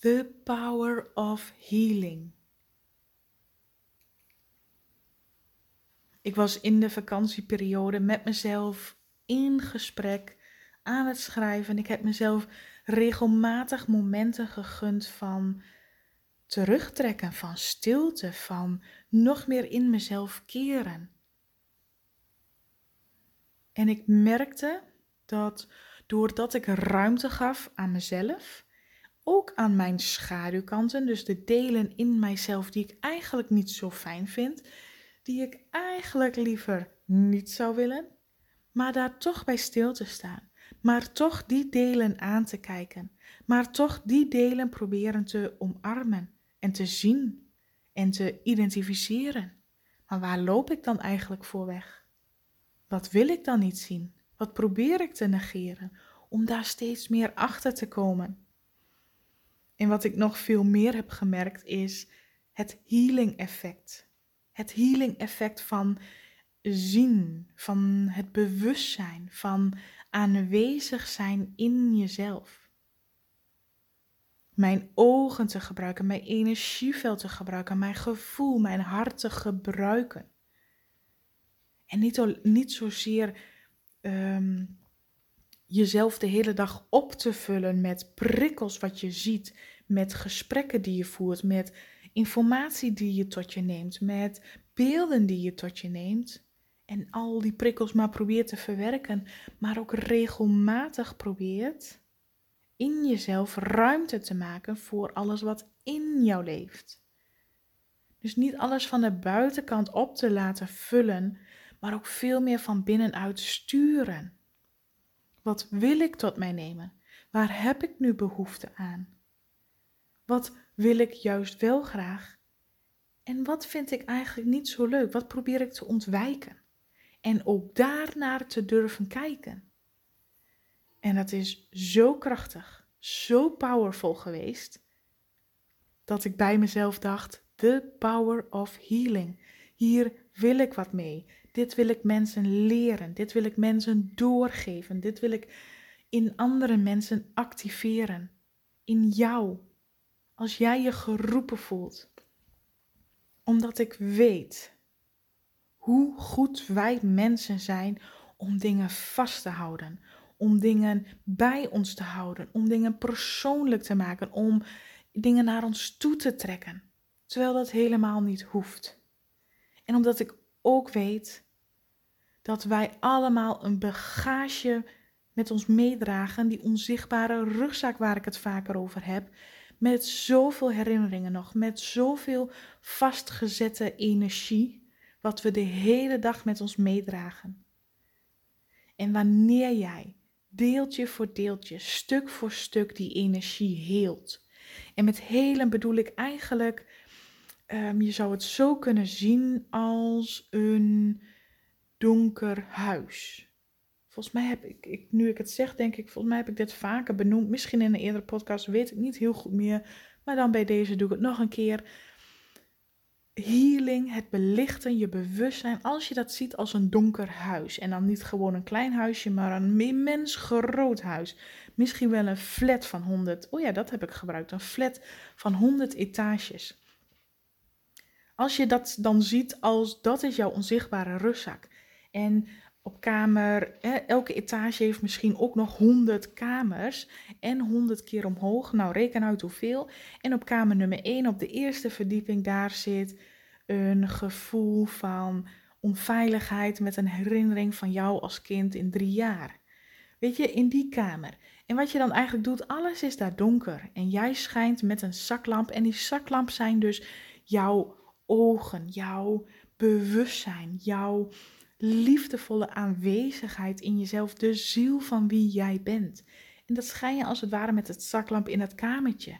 The power of healing. Ik was in de vakantieperiode met mezelf in gesprek aan het schrijven. Ik heb mezelf regelmatig momenten gegund van terugtrekken, van stilte, van nog meer in mezelf keren. En ik merkte dat doordat ik ruimte gaf aan mezelf, ook aan mijn schaduwkanten, dus de delen in mijzelf die ik eigenlijk niet zo fijn vind, die ik eigenlijk liever niet zou willen, maar daar toch bij stil te staan, maar toch die delen aan te kijken, maar toch die delen proberen te omarmen en te zien en te identificeren. Maar waar loop ik dan eigenlijk voor weg? Wat wil ik dan niet zien? Wat probeer ik te negeren om daar steeds meer achter te komen? En wat ik nog veel meer heb gemerkt is het healing effect. Het healing effect van zien, van het bewustzijn, van aanwezig zijn in jezelf. Mijn ogen te gebruiken, mijn energieveld te gebruiken, mijn gevoel, mijn hart te gebruiken. En niet, niet zozeer um, jezelf de hele dag op te vullen met prikkels wat je ziet, met gesprekken die je voert, met informatie die je tot je neemt, met beelden die je tot je neemt. En al die prikkels maar probeert te verwerken, maar ook regelmatig probeert in jezelf ruimte te maken voor alles wat in jou leeft. Dus niet alles van de buitenkant op te laten vullen, maar ook veel meer van binnenuit sturen. Wat wil ik tot mij nemen? Waar heb ik nu behoefte aan? Wat wil ik juist wel graag? En wat vind ik eigenlijk niet zo leuk? Wat probeer ik te ontwijken? En ook daarnaar te durven kijken. En dat is zo krachtig, zo powerful geweest, dat ik bij mezelf dacht: the power of healing. Hier wil ik wat mee. Dit wil ik mensen leren. Dit wil ik mensen doorgeven. Dit wil ik in andere mensen activeren. In jou. Als jij je geroepen voelt. Omdat ik weet hoe goed wij mensen zijn om dingen vast te houden. Om dingen bij ons te houden. Om dingen persoonlijk te maken. Om dingen naar ons toe te trekken. Terwijl dat helemaal niet hoeft. En omdat ik ook weet dat wij allemaal een bagage met ons meedragen, die onzichtbare rugzak waar ik het vaker over heb, met zoveel herinneringen nog, met zoveel vastgezette energie, wat we de hele dag met ons meedragen. En wanneer jij deeltje voor deeltje, stuk voor stuk die energie heelt. En met helen bedoel ik eigenlijk Ehm, je zou het zo kunnen zien als een donker huis. Volgens mij heb ik, ik, nu ik het zeg, denk ik, volgens mij heb ik dit vaker benoemd. Misschien in een eerdere podcast, weet ik niet heel goed meer. Maar dan bij deze doe ik het nog een keer. Healing, het belichten, je bewustzijn. Als je dat ziet als een donker huis. En dan niet gewoon een klein huisje, maar een immens groot huis. Misschien wel een flat van 100. Oh ja, dat heb ik gebruikt. Een flat van 100 etages. Als je dat dan ziet als dat is jouw onzichtbare rugzak. En op kamer, elke etage heeft misschien ook nog 100 kamers en 100 keer omhoog. Nou, reken uit hoeveel. En op kamer nummer 1, op de eerste verdieping, daar zit een gevoel van onveiligheid met een herinnering van jou als kind in drie jaar. Weet je, in die kamer. En wat je dan eigenlijk doet, alles is daar donker. En jij schijnt met een zaklamp. En die zaklamp zijn dus jouw ogen, jouw bewustzijn, jouw liefdevolle aanwezigheid in jezelf, de ziel van wie jij bent. En dat schijn je als het ware met het zaklamp in het kamertje.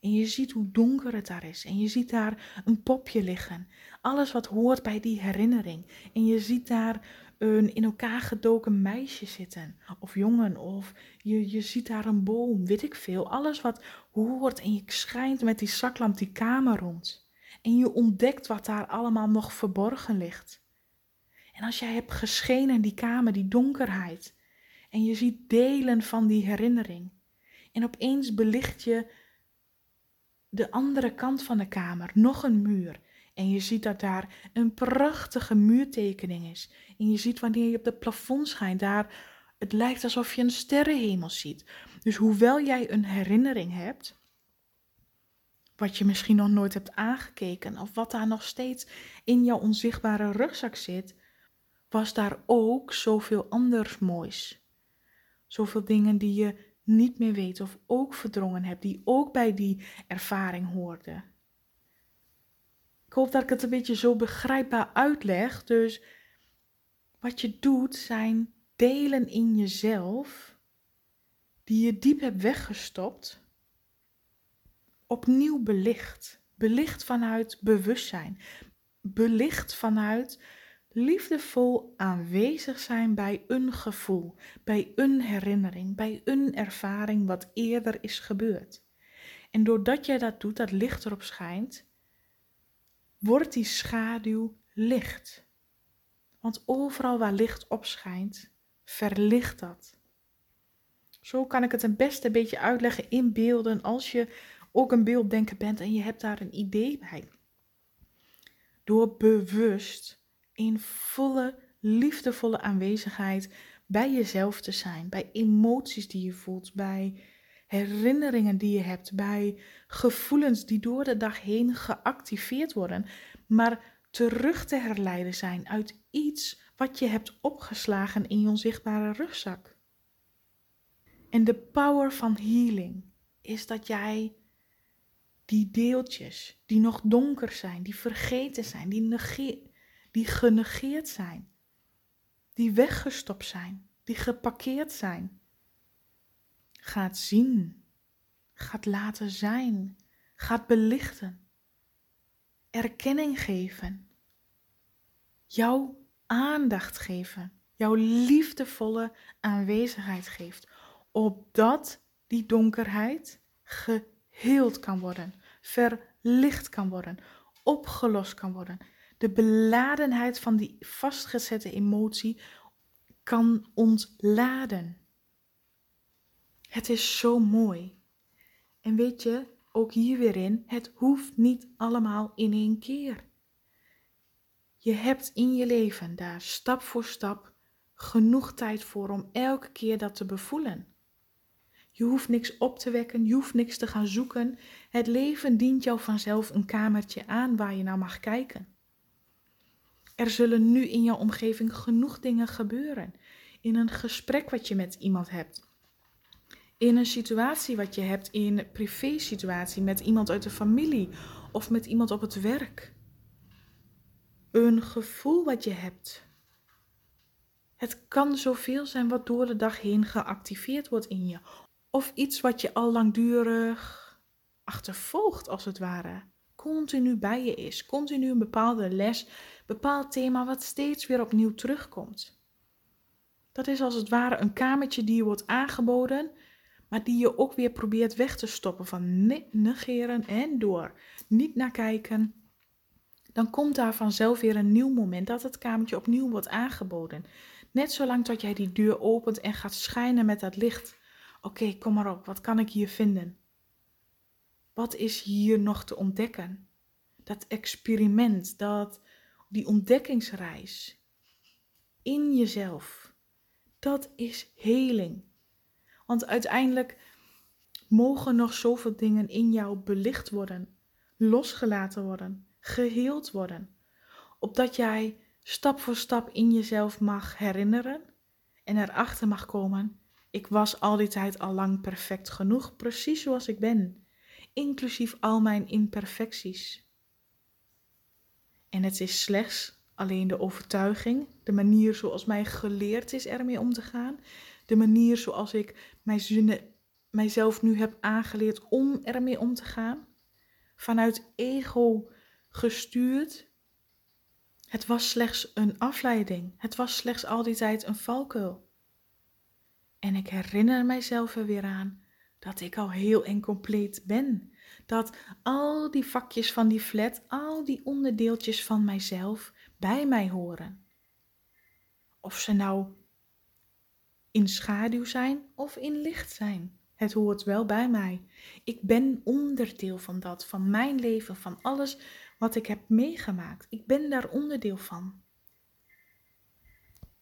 En je ziet hoe donker het daar is. En je ziet daar een popje liggen. Alles wat hoort bij die herinnering. En je ziet daar een in elkaar gedoken meisje zitten. Of jongen. Of je, je ziet daar een boom. Weet ik veel. Alles wat hoort. En je schijnt met die zaklamp die kamer rond. En je ontdekt wat daar allemaal nog verborgen ligt. En als jij hebt geschenen in die kamer, die donkerheid, en je ziet delen van die herinnering, en opeens belicht je de andere kant van de kamer nog een muur. En je ziet dat daar een prachtige muurtekening is. En je ziet wanneer je op het plafond schijnt, daar het lijkt alsof je een sterrenhemel ziet. Dus hoewel jij een herinnering hebt, wat je misschien nog nooit hebt aangekeken, of wat daar nog steeds in jouw onzichtbare rugzak zit, was daar ook zoveel anders moois. Zoveel dingen die je niet meer weet of ook verdrongen hebt, die ook bij die ervaring hoorden. Ik hoop dat ik het een beetje zo begrijpbaar uitleg. Dus wat je doet zijn delen in jezelf die je diep hebt weggestopt, opnieuw belicht. Belicht vanuit bewustzijn. Belicht vanuit liefdevol aanwezig zijn bij een gevoel, bij een herinnering, bij een ervaring wat eerder is gebeurd. En doordat jij dat doet, dat licht erop schijnt, wordt die schaduw licht. Want overal waar licht opschijnt, verlicht dat. Zo kan ik het een beste een beetje uitleggen in beelden als je ook een beelddenker bent en je hebt daar een idee bij. Door bewust in volle, liefdevolle aanwezigheid bij jezelf te zijn, bij emoties die je voelt, bij herinneringen die je hebt, bij gevoelens die door de dag heen geactiveerd worden, maar terug te herleiden zijn uit iets wat je hebt opgeslagen in je onzichtbare rugzak. En de power van healing is dat jij die deeltjes die nog donker zijn, die vergeten zijn, die, die genegeerd zijn, die weggestopt zijn, die geparkeerd zijn, gaat zien, gaat laten zijn, gaat belichten, erkenning geven, jouw aandacht geven, jouw liefdevolle aanwezigheid geeft, opdat die donkerheid geheeld kan worden, verlicht kan worden, opgelost kan worden. De beladenheid van die vastgezette emotie kan ontladen. Het is zo mooi. En weet je, ook hier weer in, het hoeft niet allemaal in één keer. Je hebt in je leven daar stap voor stap genoeg tijd voor om elke keer dat te bevoelen. Je hoeft niks op te wekken, je hoeft niks te gaan zoeken. Het leven dient jou vanzelf een kamertje aan waar je naar mag kijken. Er zullen nu in jouw omgeving genoeg dingen gebeuren. In een gesprek wat je met iemand hebt in een situatie wat je hebt, in een privé-situatie met iemand uit de familie of met iemand op het werk. Een gevoel wat je hebt. Het kan zoveel zijn wat door de dag heen geactiveerd wordt in je. Of iets wat je al langdurig achtervolgt, als het ware. Continu bij je is. Continu een bepaalde les, bepaald thema wat steeds weer opnieuw terugkomt. Dat is als het ware een kamertje die je wordt aangeboden maar die je ook weer probeert weg te stoppen van negeren en door. Niet naar kijken. Dan komt daar vanzelf weer een nieuw moment dat het kamertje opnieuw wordt aangeboden. Net zolang tot jij die deur opent en gaat schijnen met dat licht. Oké, kom maar op, wat kan ik hier vinden? Wat is hier nog te ontdekken? Dat experiment, dat, die ontdekkingsreis in jezelf, dat is heling. Want uiteindelijk mogen nog zoveel dingen in jou belicht worden, losgelaten worden, geheeld worden. Opdat jij stap voor stap in jezelf mag herinneren en erachter mag komen: ik was al die tijd al lang perfect genoeg, precies zoals ik ben, inclusief al mijn imperfecties. En het is slechts alleen de overtuiging, de manier zoals mij geleerd is ermee om te gaan, de manier zoals ik mijzelf nu heb aangeleerd om ermee om te gaan. Vanuit ego gestuurd. Het was slechts een afleiding. Het was slechts al die tijd een valkuil. En ik herinner mijzelf er weer aan dat ik al heel en compleet ben. Dat al die vakjes van die flat, al die onderdeeltjes van mijzelf bij mij horen. Of ze nou in schaduw zijn of in licht zijn. Het hoort wel bij mij. Ik ben onderdeel van dat, van mijn leven, van alles wat ik heb meegemaakt. Ik ben daar onderdeel van.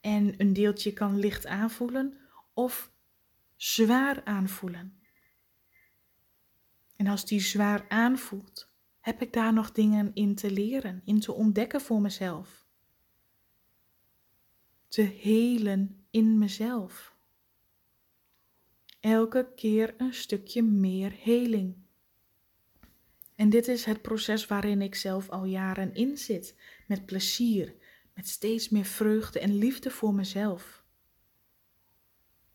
En een deeltje kan licht aanvoelen of zwaar aanvoelen. En als die zwaar aanvoelt, heb ik daar nog dingen in te leren, in te ontdekken voor mezelf. Te helen in mezelf. Elke keer een stukje meer heling. En dit is het proces waarin ik zelf al jaren in zit, met plezier, met steeds meer vreugde en liefde voor mezelf.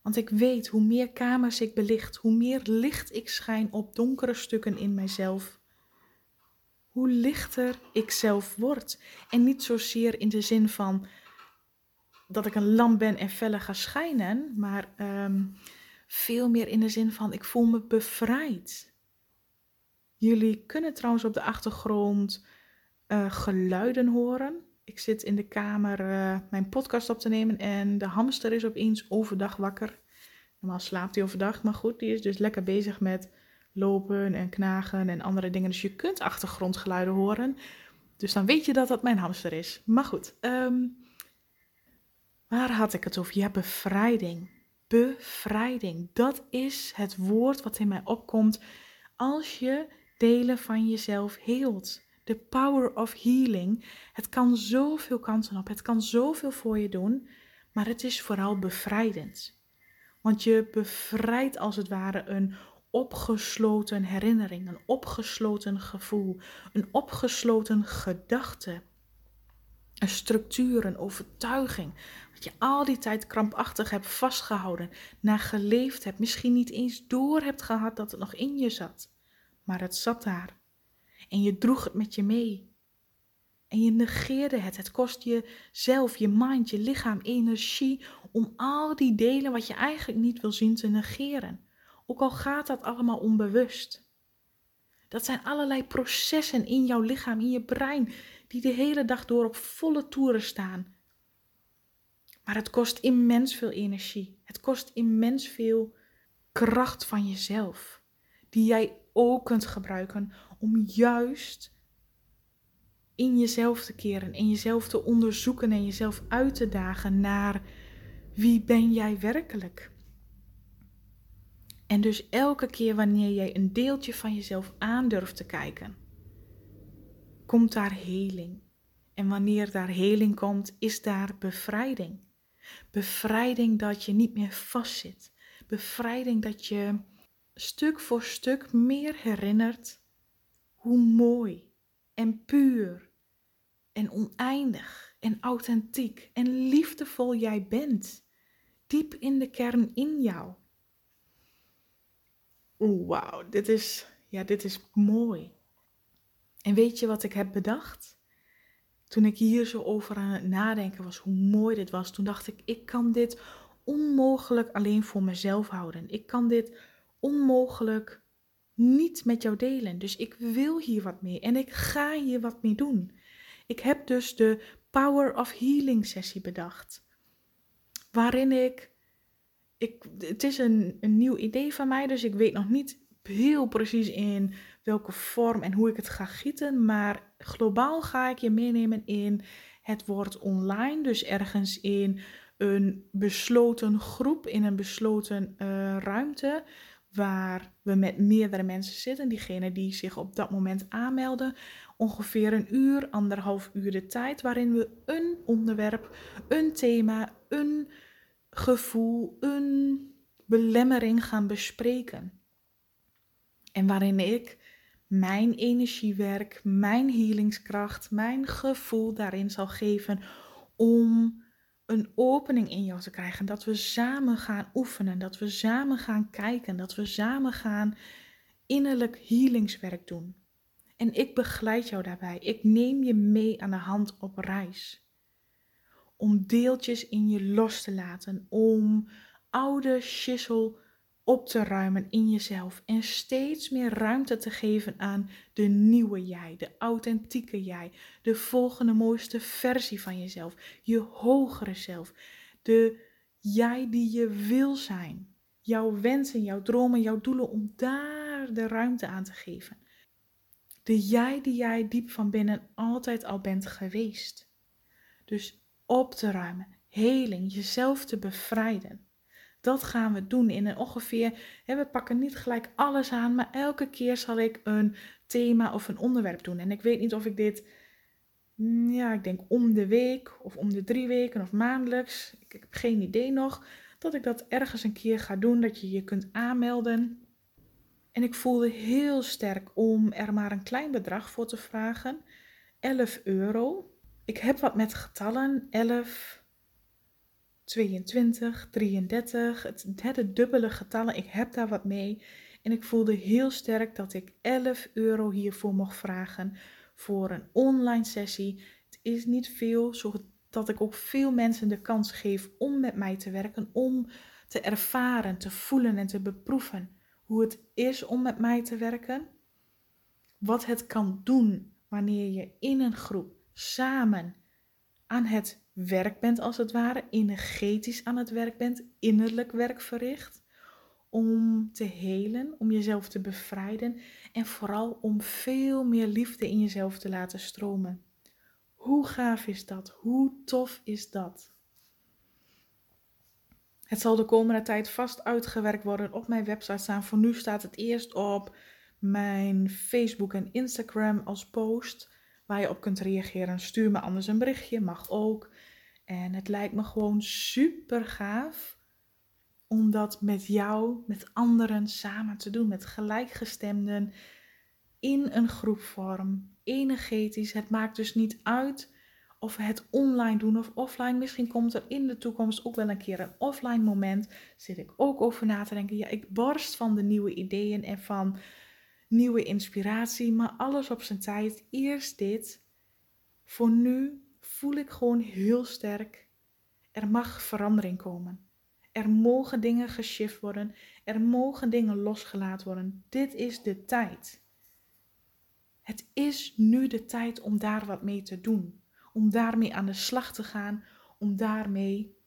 Want ik weet hoe meer kamers ik belicht, hoe meer licht ik schijn op donkere stukken in mijzelf, hoe lichter ik zelf word. En niet zozeer in de zin van dat ik een lamp ben en feller ga schijnen, maar ehm, veel meer in de zin van ik voel me bevrijd. Jullie kunnen trouwens op de achtergrond uh, geluiden horen. Ik zit in de kamer uh, mijn podcast op te nemen en de hamster is opeens overdag wakker. Normaal slaapt hij overdag, maar goed, die is dus lekker bezig met lopen en knagen en andere dingen. Dus je kunt achtergrondgeluiden horen. Dus dan weet je dat dat mijn hamster is. Maar goed, ehm, waar had ik het over? Ja, bevrijding. Bevrijding. Dat is het woord wat in mij opkomt als je delen van jezelf heelt. The power of healing. Het kan zoveel kansen op. Het kan zoveel voor je doen. Maar het is vooral bevrijdend. Want je bevrijdt als het ware een opgesloten herinnering, een opgesloten gevoel, een opgesloten gedachte. Een structuur, een overtuiging. Wat je al die tijd krampachtig hebt vastgehouden, naar geleefd hebt, misschien niet eens door hebt gehad dat het nog in je zat. Maar het zat daar. En je droeg het met je mee. En je negeerde het. Het kost je zelf, je mind, je lichaam energie om al die delen wat je eigenlijk niet wil zien te negeren. Ook al gaat dat allemaal onbewust. Dat zijn allerlei processen in jouw lichaam, in je brein, die de hele dag door op volle toeren staan. Maar het kost immens veel energie. Het kost immens veel kracht van jezelf, die jij ook kunt gebruiken om juist in jezelf te keren en jezelf te onderzoeken en jezelf uit te dagen naar wie ben jij werkelijk? En dus elke keer wanneer jij een deeltje van jezelf aandurft te kijken, komt daar heling. En wanneer daar heling komt, is daar bevrijding. Bevrijding dat je niet meer vastzit. Bevrijding dat je stuk voor stuk meer herinnert hoe mooi en puur en oneindig en authentiek en liefdevol jij bent. Diep in de kern in jou. Oeh, wauw, dit is, ja, dit is mooi. En weet je wat ik heb bedacht? Toen ik hier zo over aan het nadenken was, hoe mooi dit was, toen dacht ik, ik kan dit onmogelijk alleen voor mezelf houden. Ik kan dit onmogelijk niet met jou delen. Dus ik wil hier wat mee en ik ga hier wat mee doen. Ik heb dus de Power of Healing sessie bedacht. Waarin ik, ik het is een, een nieuw idee van mij, dus ik weet nog niet heel precies in welke vorm en hoe ik het ga gieten. Maar globaal ga ik je meenemen in het woord online. Dus ergens in een besloten groep, in een besloten uh, ruimte waar we met meerdere mensen zitten, diegenen die zich op dat moment aanmelden, ongeveer een uur, anderhalf uur de tijd, waarin we een onderwerp, een thema, een gevoel, een belemmering gaan bespreken. En waarin ik mijn energiewerk, mijn healingskracht, mijn gevoel daarin zal geven om een opening in jou te krijgen. Dat we samen gaan oefenen, dat we samen gaan kijken, dat we samen gaan innerlijk healingswerk doen. En ik begeleid jou daarbij. Ik neem je mee aan de hand op reis. Om deeltjes in je los te laten, om oude schissel op te ruimen in jezelf en steeds meer ruimte te geven aan de nieuwe jij, de authentieke jij, de volgende mooiste versie van jezelf, je hogere zelf, de jij die je wil zijn, jouw wensen, jouw dromen, jouw doelen, om daar de ruimte aan te geven. De jij die jij diep van binnen altijd al bent geweest. Dus op te ruimen, heling, jezelf te bevrijden. Dat gaan we doen in ongeveer. Hè, we pakken niet gelijk alles aan, maar elke keer zal ik een thema of een onderwerp doen. En ik weet niet of ik dit, mm, ja, ik denk om de week of om de drie weken of maandelijks. Ik heb geen idee nog. Dat ik dat ergens een keer ga doen, dat je je kunt aanmelden. En ik voelde heel sterk om er maar een klein bedrag voor te vragen. 11 euro. Ik heb wat met getallen. 11, 22, 33. Het, het dubbele getallen. Ik heb daar wat mee. En ik voelde heel sterk dat ik 11 euro hiervoor mocht vragen voor een online sessie. Het is niet veel, zodat ik ook veel mensen de kans geef om met mij te werken, om te ervaren, te voelen en te beproeven hoe het is om met mij te werken. Wat het kan doen wanneer je in een groep samen aan het werk bent, als het ware, energetisch aan het werk bent, innerlijk werk verricht. Om te helen, om jezelf te bevrijden en vooral om veel meer liefde in jezelf te laten stromen. Hoe gaaf is dat? Hoe tof is dat? Het zal de komende tijd vast uitgewerkt worden op mijn website staan. Voor nu staat het eerst op mijn Facebook en Instagram als post waar je op kunt reageren. Stuur me anders een berichtje, mag ook. En het lijkt me gewoon super gaaf om dat met jou, met anderen samen te doen, met gelijkgestemden in een groepvorm, energetisch. Het maakt dus niet uit of we het online doen of offline. Misschien komt er in de toekomst ook wel een keer een offline moment. Zit ik ook over na te denken. Ja, ik barst van de nieuwe ideeën en van nieuwe inspiratie. Maar alles op zijn tijd. Eerst dit. Voor nu voel ik gewoon heel sterk. Er mag verandering komen. Er mogen dingen geshift worden. Er mogen dingen losgelaten worden. Dit is de tijd. Het is nu de tijd om daar wat mee te doen om daarmee aan de slag te gaan, om daarmee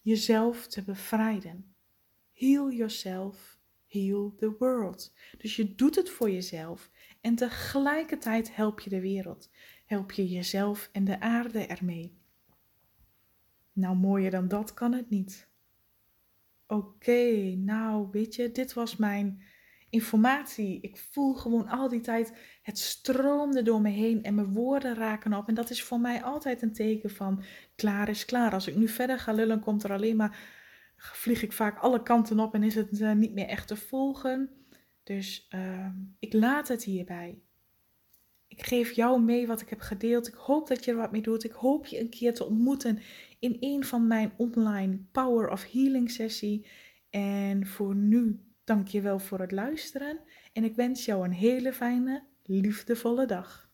jezelf te bevrijden. Heal yourself, heal the world. Dus je doet het voor jezelf en tegelijkertijd help je de wereld. Help je jezelf en de aarde ermee. Nou, mooier dan dat kan het niet. Oké, nou weet je, dit was mijn informatie. Ik voel gewoon al die tijd, het stroomde door me heen en mijn woorden raken op. En dat is voor mij altijd een teken van klaar is klaar. Als ik nu verder ga lullen, komt er alleen maar, vlieg ik vaak alle kanten op en is het uh, niet meer echt te volgen. Dus uh, ik laat het hierbij. Ik geef jou mee wat ik heb gedeeld. Ik hoop dat je er wat mee doet. Ik hoop je een keer te ontmoeten in een van mijn online Power of Healing sessie. En voor nu Dank je wel voor het luisteren en ik wens jou een hele fijne, liefdevolle dag.